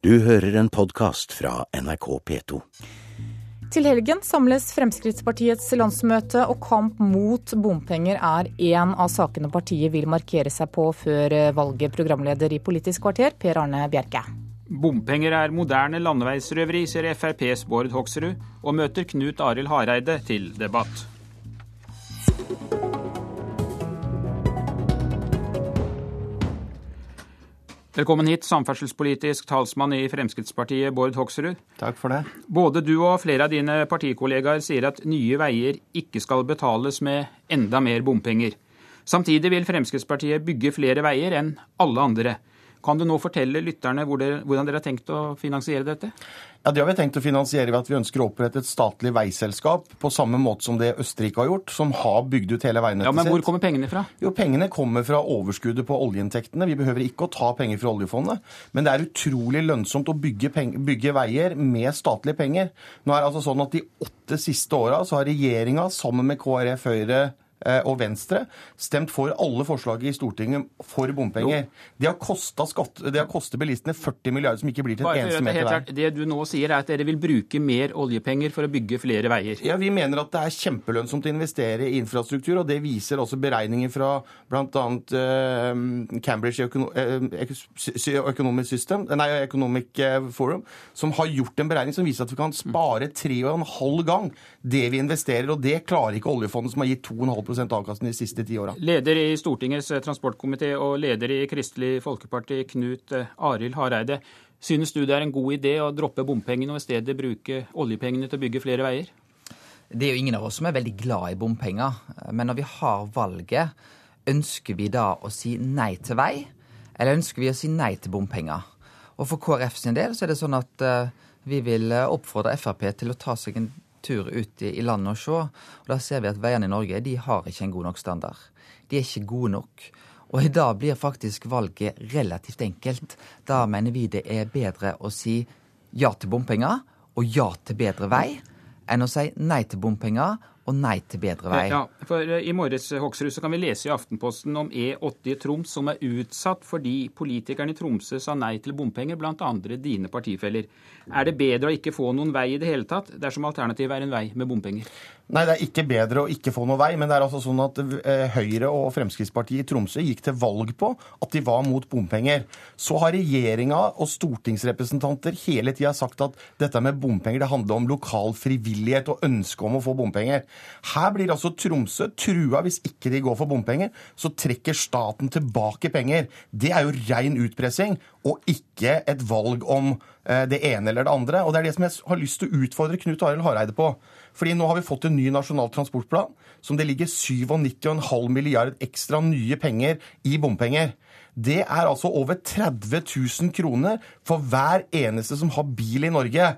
Du hører en podkast fra NRK P2. Til helgen samles Fremskrittspartiets landsmøte, og kamp mot bompenger er en av sakene partiet vil markere seg på før valget, programleder i Politisk kvarter, Per Arne Bjerke. Bompenger er moderne landeveisrøveri, sier FrPs Bård Hoksrud, og møter Knut Arild Hareide til debatt. Velkommen hit, samferdselspolitisk talsmann i Fremskrittspartiet, Bård Hoksrud. Takk for det. Både du og flere av dine partikollegaer sier at nye veier ikke skal betales med enda mer bompenger. Samtidig vil Fremskrittspartiet bygge flere veier enn alle andre. Kan du nå fortelle lytterne hvordan dere har tenkt å finansiere dette? Ja, Det har vi tenkt å finansiere ved at vi ønsker å opprette et statlig veiselskap, på samme måte som det Østerrike har gjort, som har bygd ut hele veinettet sitt. Ja, Men hvor kommer pengene fra? Jo, Pengene kommer fra overskuddet på oljeinntektene. Vi behøver ikke å ta penger fra oljefondet. Men det er utrolig lønnsomt å bygge, bygge veier med statlige penger. Nå er det altså sånn at De åtte siste åra har regjeringa sammen med KrF, Høyre, og Venstre stemt for alle forslag i Stortinget for bompenger. Det har kostet bilistene 40 milliarder som ikke blir til en eneste meter vei. Det du nå sier er at dere vil bruke mer oljepenger for å bygge flere veier? Ja, Vi mener at det er kjempelønnsomt å investere i infrastruktur, og det viser også beregninger fra bl.a. Uh, Cambridge eh, Economic, System, nei, Economic eh, Forum, som har gjort en beregning som viser at vi kan spare tre og en halv gang det vi investerer, og det klarer ikke oljefondet, som har gitt 2,5 avkastning de siste ti åra. Leder i Stortingets eh, transportkomité og leder i Kristelig Folkeparti, Knut eh, Arild Hareide. Synes du det er en god idé å droppe bompengene og i stedet bruke oljepengene til å bygge flere veier? Det er jo ingen av oss som er veldig glad i bompenger. Men når vi har valget, ønsker vi da å si nei til vei, eller ønsker vi å si nei til bompenger? Og for KrF sin del så er det sånn at eh, vi vil oppfordre Frp til å ta seg en tur ut i, landet og se. Og Da ser vi at veiene i Norge de har ikke en god nok standard. De er ikke gode nok. Og i dag blir faktisk valget relativt enkelt. Da mener vi det er bedre å si ja til bompenger og ja til bedre vei, enn å si nei til bompenger og nei til bedre vei. Ja, for eh, I morges Hoksrud, så kan vi lese i Aftenposten om E80 i Troms som er utsatt fordi politikerne i Tromsø sa nei til bompenger, andre dine partifeller. Er det bedre å ikke få noen vei i det hele tatt, dersom alternativet er en vei med bompenger? Nei, det er ikke bedre å ikke få noe vei, men det er altså sånn at eh, Høyre og Fremskrittspartiet i Tromsø gikk til valg på at de var mot bompenger. Så har regjeringa og stortingsrepresentanter hele tida sagt at dette med bompenger det handler om lokal frivillighet og ønske om å få bompenger. Her blir altså Tromsø trua hvis ikke de går for bompenger. Så trekker staten tilbake penger. Det er jo rein utpressing og ikke et valg om eh, det ene eller det andre. Og det er det som jeg har lyst til å utfordre Knut Arild Hareide på. Fordi nå har vi fått en ny nasjonal transportplan som det ligger 97,5 milliard ekstra nye penger i bompenger. Det er altså over 30 000 kroner for hver eneste som har bil i Norge.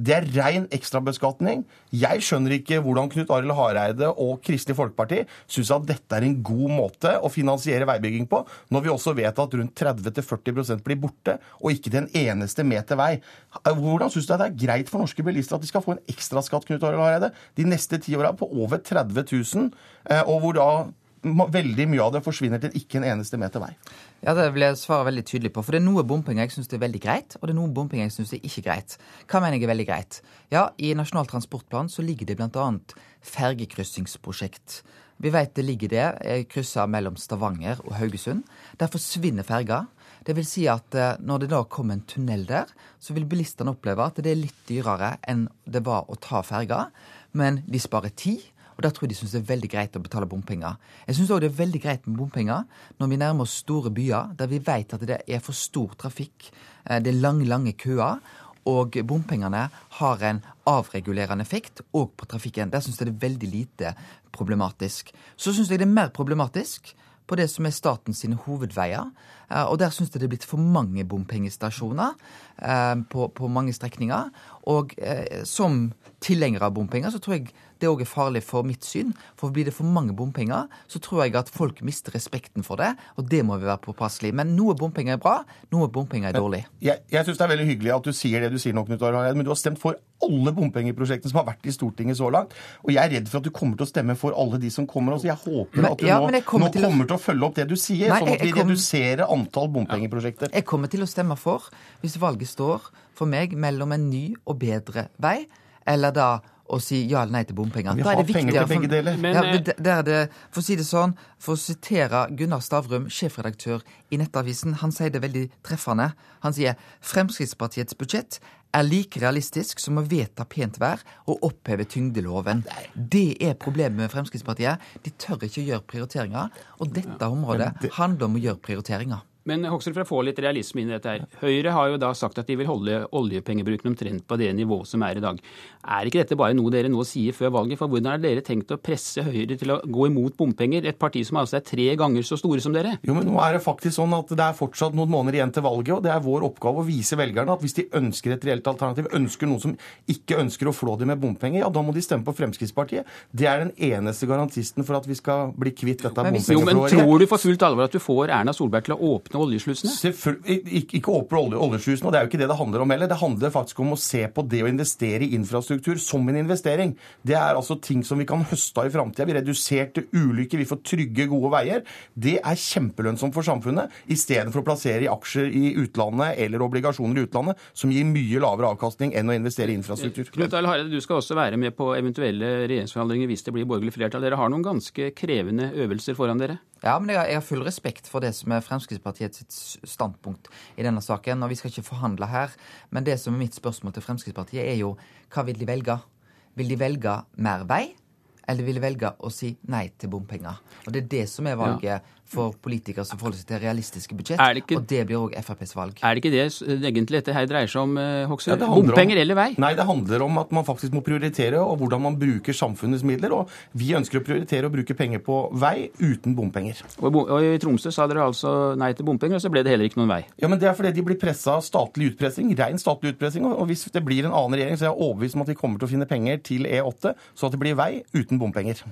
Det er rein ekstrabeskatning. Jeg skjønner ikke hvordan Knut Arild Hareide og Kristelig Folkeparti syns at dette er en god måte å finansiere veibygging på, når vi også vet at rundt 30-40% blir borte, og ikke til en eneste meter vei. Hvordan syns du det er greit for norske bilister at de skal få en ekstraskatt Knut Arild Hareide, de neste ti åra på over 30 000, eh, og hvor da veldig mye av det forsvinner til ikke en eneste meter vei. Ja, Det vil jeg svare veldig tydelig på. For det er noe bompenger jeg syns er veldig greit, og det er noe bompenger jeg syns er ikke greit. Hva mener jeg er veldig greit? Ja, i Nasjonal transportplan så ligger det bl.a. fergekryssingsprosjekt. Vi vet det ligger det kryssa mellom Stavanger og Haugesund. Der forsvinner ferga. Det vil si at eh, når det da kommer en tunnel der, så vil bilistene oppleve at det er litt dyrere enn det var å ta ferga, men de sparer tid. Og Da tror jeg de syns det er veldig greit å betale bompenger. Jeg syns òg det er veldig greit med bompenger når vi nærmer oss store byer der vi vet at det er for stor trafikk, eh, det er lange, lange køer. Og bompengene har en avregulerende effekt òg på trafikken. Der syns jeg det er veldig lite problematisk. Så syns jeg det er mer problematisk på det som er statens sine hovedveier. Eh, og der syns jeg det er blitt for mange bompengestasjoner eh, på, på mange strekninger. Og eh, som tilhenger av bompenger, så tror jeg det òg er farlig for mitt syn. For blir det for mange bompenger, så tror jeg at folk mister respekten for det, og det må vi være påpasselige. Men noe bompenger er bra, noe bompenger er dårlig. Jeg, jeg syns det er veldig hyggelig at du sier det du sier nå, Knut Arild men du har stemt for alle bompengeprosjektene som har vært i Stortinget så langt. Og jeg er redd for at du kommer til å stemme for alle de som kommer. Så jeg håper Men- at du ja, nå, kommer nå til kommer til å følge opp det du sier, Nei, sånn at vi kom- reduserer antall bompengeprosjekter. Jeg kommer til å stemme for, hvis valget står for meg mellom en ny og bedre vei, eller da å si ja eller nei til bompenger. Vi Da er har det penger viktigere til begge for- deler. Men, ja, eh, det- det, For å si det sånn, for å sitere Gunnar Stavrum, sjefredaktør i Nettavisen, han sier det veldig treffende. Han sier Fremskrittspartiets budsjett er like realistisk som å vedta pent vær og oppheve tyngdeloven. Det er problemet med Fremskrittspartiet. De tør ikke å gjøre prioriteringer. Og dette området handler om å gjøre prioriteringer. Men Hoksrud, for å få litt realisme inn i dette her. Høyre har jo da sagt at de vil holde oljepengebruken omtrent på det nivået som er i dag. Er ikke dette bare noe dere nå sier før valget? For hvordan har dere tenkt å presse Høyre til å gå imot bompenger? Et parti som altså er tre ganger så store som dere? Jo, men nå er det faktisk sånn at det er fortsatt noen måneder igjen til valget, og det er vår oppgave å vise velgerne at hvis de ønsker et reelt alternativ, ønsker noen som ikke ønsker å flå dem med bompenger, ja, da må de stemme på Fremskrittspartiet. Det er den eneste garantisten for at vi skal bli kvitt dette Men Jo, men tror du for fullt alvor at du får Erna Solberg til å åpne oljeslusene? Selvfølgelig- Ikke, ikke åpne olje, oljeslusene, og det er jo ikke det det handler om heller. Det handler faktisk om å se på det å investere i infrastruktur som en investering. Det er altså ting som vi kan høste av i framtida. Vi reduserte ulykker, vi får trygge, gode veier. Det er kjempelønnsomt for samfunnet, istedenfor å plassere i aksjer i utlandet eller obligasjoner i utlandet, som gir mye lavere avkastning enn å investere i infrastruktur. Knut Arild Hareide, du skal også være med på eventuelle regjeringsforhandlinger hvis det blir borgerlig flertall. Dere har noen ganske krevende øvelser foran dere. Ja, men jeg har, jeg har full respekt for det som er Fremskrittspartiets standpunkt i denne saken. Og vi skal ikke forhandle her. Men det som er mitt spørsmål til Fremskrittspartiet, er jo hva vil de velge? Vil de velge mer vei, eller ville velge å si nei til bompenger? Og det er det som er valget for politikere som forholder seg til realistiske budsjett. Det ikke- Og det blir òg FrPs valg. Er det ikke det egentlig dette her dreier seg om, Hoksrud? Ja, bompenger om- eller vei? Nei, det handler om at man faktisk må prioritere, og hvordan man bruker samfunnets midler. Og vi ønsker å prioritere å bruke penger på vei uten bompenger. Og i og i Tromsø sa dere altså nei til bompenger, og så ble det heller ikke noen vei. Ja, men Det er fordi de blir pressa av statlig utpressing, ren statlig utpressing. og- Og hvis det blir en annen regjering, så er jeg overbevist om at de kommer til å finne penger til E8, så at det blir vei uten bompenger.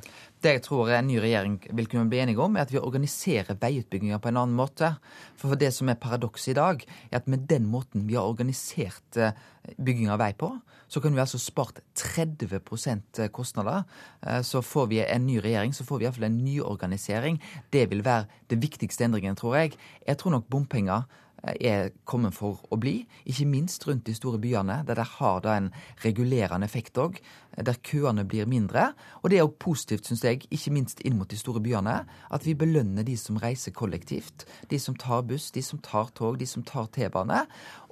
Det jeg tror en ny regjering vil kunne bli enige om, er at vi organiserer veiutbygginga på en annen måte. For det som er paradokset i dag, er at med den måten vi har organisert eh, bygging av vei på, så kunne vi altså spart 30% kostnader. Eh, Så får vi en ny regjering, så får vi iallfall en nyorganisering. Det vil være det viktigste endringen, tror jeg. Jeg tror nok bompenger eh, er kommet for å bli, ikke minst rundt de store byene, der det har en regulerende effekt òg, der køene blir mindre. Og det er òg positivt, syns jeg, ikke minst inn mot de store byene, at vi belønner de som reiser kollektivt, de som tar buss, de som tar tog, de som tar T-bane,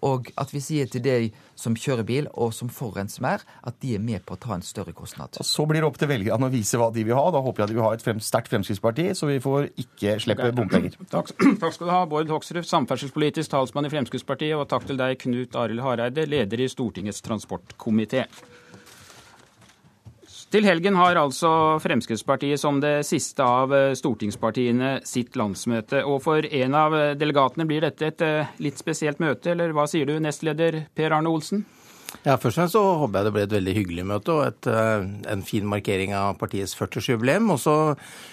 og at vi sier til de som kjører bil og som forurenser mer, at de er med på å ta en større kostnad. Og Så blir det opp til velgerne å vise hva de vil ha. Da håper jeg de vil ha et frem, sterkt Fremskrittsparti, så vi får ikke slippe bompenger. Takk, takk skal du ha, Bård Hoksrud, samferdselspolitisk talsmann i Fremskrittspartiet, og takk til deg, Knut Arild Hareide, leder i Stortingets transportkomité. Til helgen har altså Fremskrittspartiet som det siste av eh, stortingspartiene sitt landsmøte. Og for en av eh, delegatene blir dette et eh, litt spesielt møte, eller hva sier du, nestleder Per Arne Olsen? Ja, Først og fremst så håper jeg det blir et veldig hyggelig møte og et, en fin markering av partiets 40-årsjubileum. Og så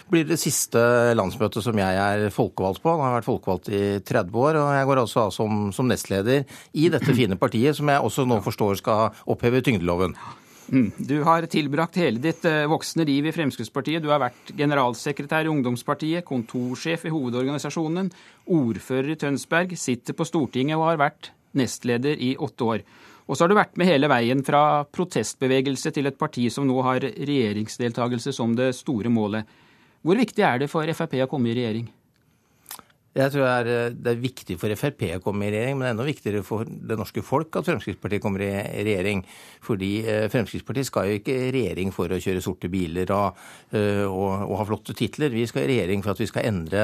blir det siste landsmøtet som jeg er folkevalgt på. Jeg har vært folkevalgt i 30 år, og jeg går også av som, som nestleder i dette fine partiet, som jeg også nå forstår skal oppheve tyngdeloven. Mm. Du har tilbrakt hele ditt eh, voksne liv i Fremskrittspartiet. Du har vært generalsekretær i Ungdomspartiet, kontorsjef i hovedorganisasjonen, ordfører i Tønsberg, sitter på Stortinget og har vært nestleder i åtte år. Og så har du vært med hele veien fra protestbevegelse til et parti som nå har regjeringsdeltakelse som det store målet. Hvor viktig er det for Frp å komme i regjering? Jeg tror det er, eh, det er viktig for Frp å komme i regjering, men enda viktigere for det norske folk at Fremskrittspartiet kommer i regjering. Fordi eh, Fremskrittspartiet skal jo ikke i regjering for å kjøre sorte biler og, eh, og, og ha flotte titler. Vi skal i regjering for at vi skal endre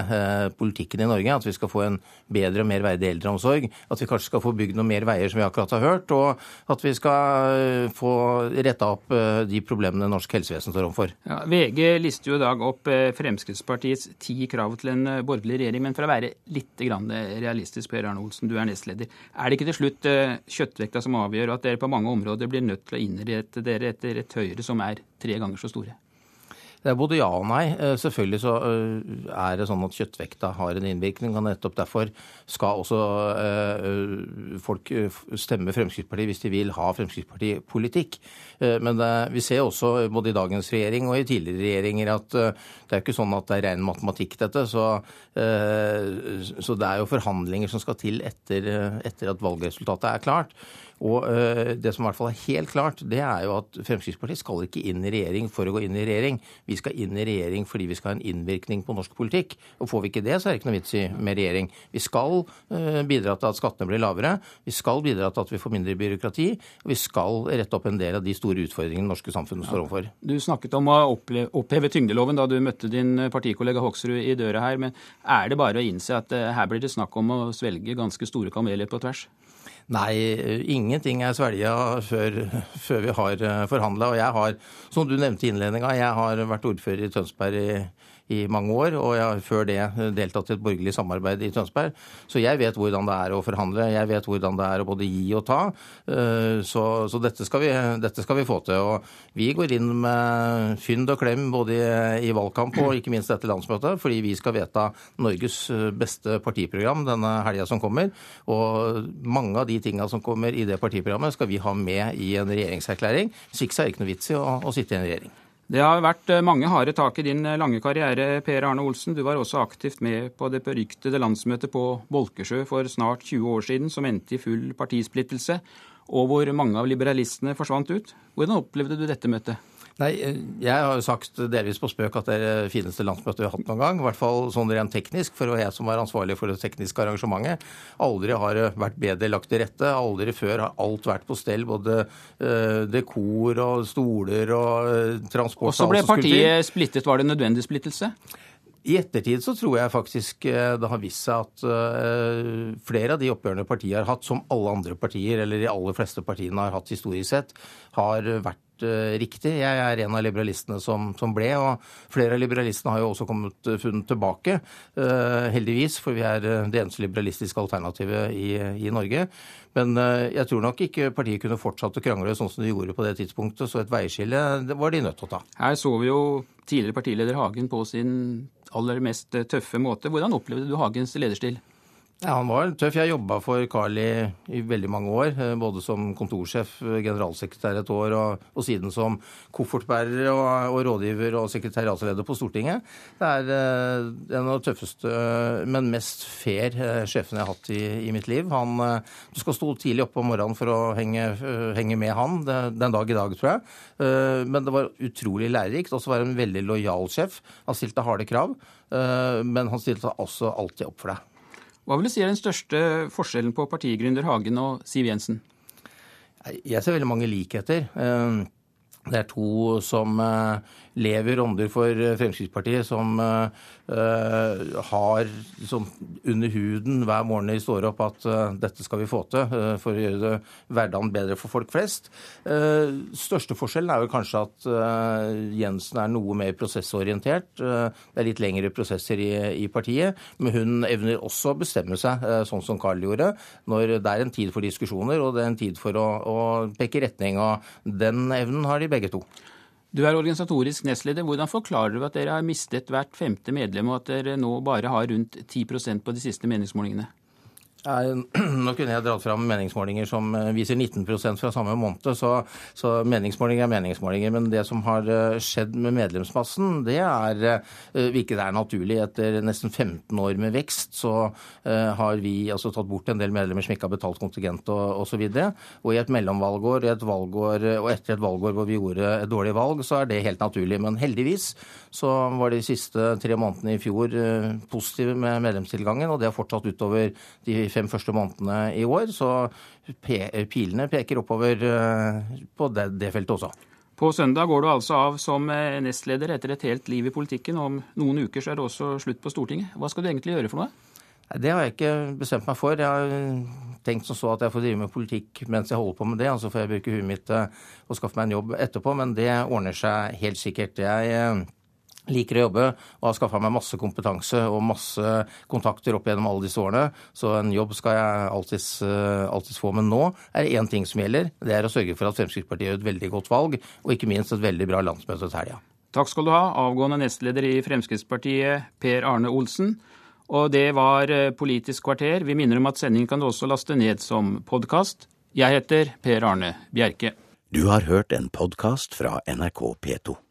politikken i Norge. At vi skal få en bedre og mer verdig eldreomsorg. At vi kanskje skal få bygd noen mer veier, som vi akkurat har hørt. Og at vi skal få retta opp de problemene norsk helsevesen står overfor. Ja, VG lister jo i dag opp Fremskrittspartiets ti krav til en borgerlig regjering. Men for å være litt realistisk, Per Arne Olsen, du er nestleder. Er det ikke til slutt eh, kjøttvekta som avgjør, at dere på mange områder blir nødt til å innrette dere etter et Høyre som er tre ganger så store? Det er både ja og nei. Eh, selvfølgelig så eh, er det sånn at kjøttvekta har en innvirkning. og Nettopp derfor skal også eh, folk stemme Fremskrittspartiet hvis de vil ha Fremskrittspartipolitikk. Men vi ser også både i dagens regjering og i tidligere regjeringer at det er ikke sånn at det er ren matematikk, dette. Så, så det er jo forhandlinger som skal til etter, etter at valgresultatet er klart. Og uh, Det som i hvert fall er helt klart, det er jo at Fremskrittspartiet skal ikke inn i regjering for å gå inn i regjering. Vi skal inn i regjering fordi vi skal ha en innvirkning på norsk politikk. Og Får vi ikke det, så er det ikke noe vits i med regjering. Vi skal uh, bidra til at skattene blir lavere. Vi skal bidra til at vi får mindre byråkrati. Og vi skal rette opp en del av de store utfordringene det norske samfunnet står overfor. Du snakket om å oppheve tyngdeloven da du møtte din partikollega Hoksrud i døra her. Men er det bare å innse at her blir det snakk om å svelge ganske store kameler på tvers? Nei, ingenting er svelga før, før, vi har eh, forhandla. Og jeg har, som du nevnte i innledninga, jeg har vært ordfører i Tønsberg i i mange år, og jeg har før det deltatt i et borgerlig samarbeid i Tønsberg. Så jeg vet hvordan det er å forhandle, jeg vet hvordan det er å både gi og ta. Eh, så, så dette, skal vi, dette, skal vi, få til. Og vi går inn med fynd og klem både i, i valgkamp og ikke minst dette landsmøtet, fordi vi skal vedta Norges beste partiprogram denne helga som kommer. Og mange av de tinga som kommer i det partiprogrammet, skal vi ha med i en regjeringserklæring. Hvis ikke så er det ikke noe vits i å, å sitte i en regjering. Det har vært eh, mange harde tak i din eh, lange karriere, Per Arne Olsen. Du var også aktivt med på det beryktede landsmøtet på Bolkesjø for snart 20 år siden, som endte i full partisplittelse, og hvor mange av liberalistene forsvant ut. Hvordan opplevde du dette møtet? Nei, Jeg har jo sagt delvis på spøk at det er det fineste landsmøtet vi har hatt noen gang. I hvert fall sånn rent teknisk, for jeg som var ansvarlig for det tekniske arrangementet. Aldri har det vært bedre lagt til rette. Aldri før har alt vært på stell. Både uh, dekor og stoler og uh, transport. Og så ble partiet splittet. Var det nødvendig splittelse? I ettertid så tror jeg faktisk eh, det har vist seg at uh, flere av de oppgjørene partiet har hatt, som alle andre partier, eller de aller fleste partiene har hatt historisk sett, har vært Eh, riktig. Jeg er en av liberalistene som, som, ble, og flere av liberalistene har jo også kommet eh, funnet tilbake, heldigvis, for vi er det eneste liberalistiske alternativet i, i Norge. Men jeg tror nok ikke partiet kunne fortsatt å krangle sånn som de gjorde på det tidspunktet, så et veiskille var de nødt til å ta. Her så vi jo tidligere partileder Hagen på sin aller mest tøffe måte. Hvordan opplevde du Hagens lederstil? Ja, Han var tøff. Jeg jobba for Carl i veldig mange år. Eh, både som kontorsjef, eh, generalsekretær et år, og, og siden som koffertbærer og, og, rådgiver og sekretariatsleder på Stortinget. Det er uh, en av de tøffeste, men mest fair uh, sjefene jeg har hatt i, i, mitt liv. Han, uh, du skal stå tidlig oppe om morgenen for å henge, henge med han. Det, den dag i dag, tror jeg. men det var utrolig lærerikt. Også var han en veldig lojal sjef. Han stilte harde krav, men han stilte også alltid opp for deg. Hva vil du si er den største forskjellen på partigründer Hagen og Siv Jensen? Jeg ser veldig mange likheter. Eh, det er to som eh, lever ånder for eh, Fremskrittspartiet, som har som under huden hver morgen de står opp at dette skal vi få til for å gjøre det hverdagen bedre for folk flest. Største forskjellen er vel kanskje at Jensen er noe mer prosessorientert. Det er litt lengre prosesser i, i partiet, men hun evner også å bestemme seg, sånn som Carl gjorde, når det er en tid for diskusjoner og det er en tid for å, å peke retning. og Den evnen har de begge to. Du er organisatorisk nestleder. Hvordan forklarer du at dere har mistet hvert femte medlem, og at dere nå bare har rundt 10% på de siste meningsmålingene? Nå kunne jeg dratt fram meningsmålinger som eh, viser 19% fra samme måned, så, så, meningsmålinger er meningsmålinger. Men det som har eh, skjedd med medlemsmassen, det er eh, hvilket er naturlig. Etter nesten 15 år med vekst så har vi altså tatt bort en del medlemmer som ikke har betalt kontingent og osv. Og, og i et mellomvalgår et valgår, og etter et valgår hvor vi gjorde et dårlig valg, så er det helt naturlig. Men heldigvis så var de siste tre månedene i fjor positive med medlemstilgangen, og det har fortsatt utover de fem første månedene i år. Så pilene peker oppover eh, på det, det feltet også. På søndag går du altså av som eh, nestleder etter et helt liv i politikken. Om noen uker så er det også slutt på Stortinget. Hva skal du egentlig gjøre for noe? Det har jeg ikke bestemt meg for. Jeg har tenkt som så at jeg får drive med politikk mens jeg holder på med det, og så får jeg bruke huet mitt og skaffe meg en jobb etterpå. Men det ordner seg helt sikkert. Jeg liker å jobbe og har skaffa meg masse kompetanse og masse kontakter opp gjennom alle disse årene. Så en jobb skal jeg alltids, alltids få. Men nå er det én ting som gjelder. Det er å sørge for at Fremskrittspartiet gjør et veldig godt valg, og ikke minst et veldig bra landsmøte til helga. Takk skal du ha, avgående nestleder i Fremskrittspartiet, Per Arne Olsen. Og det var Politisk kvarter. Vi minner om at sendingen kan du også laste ned som podkast. Jeg heter Per Arne Bjerke. Du har hørt en podkast fra NRK P2.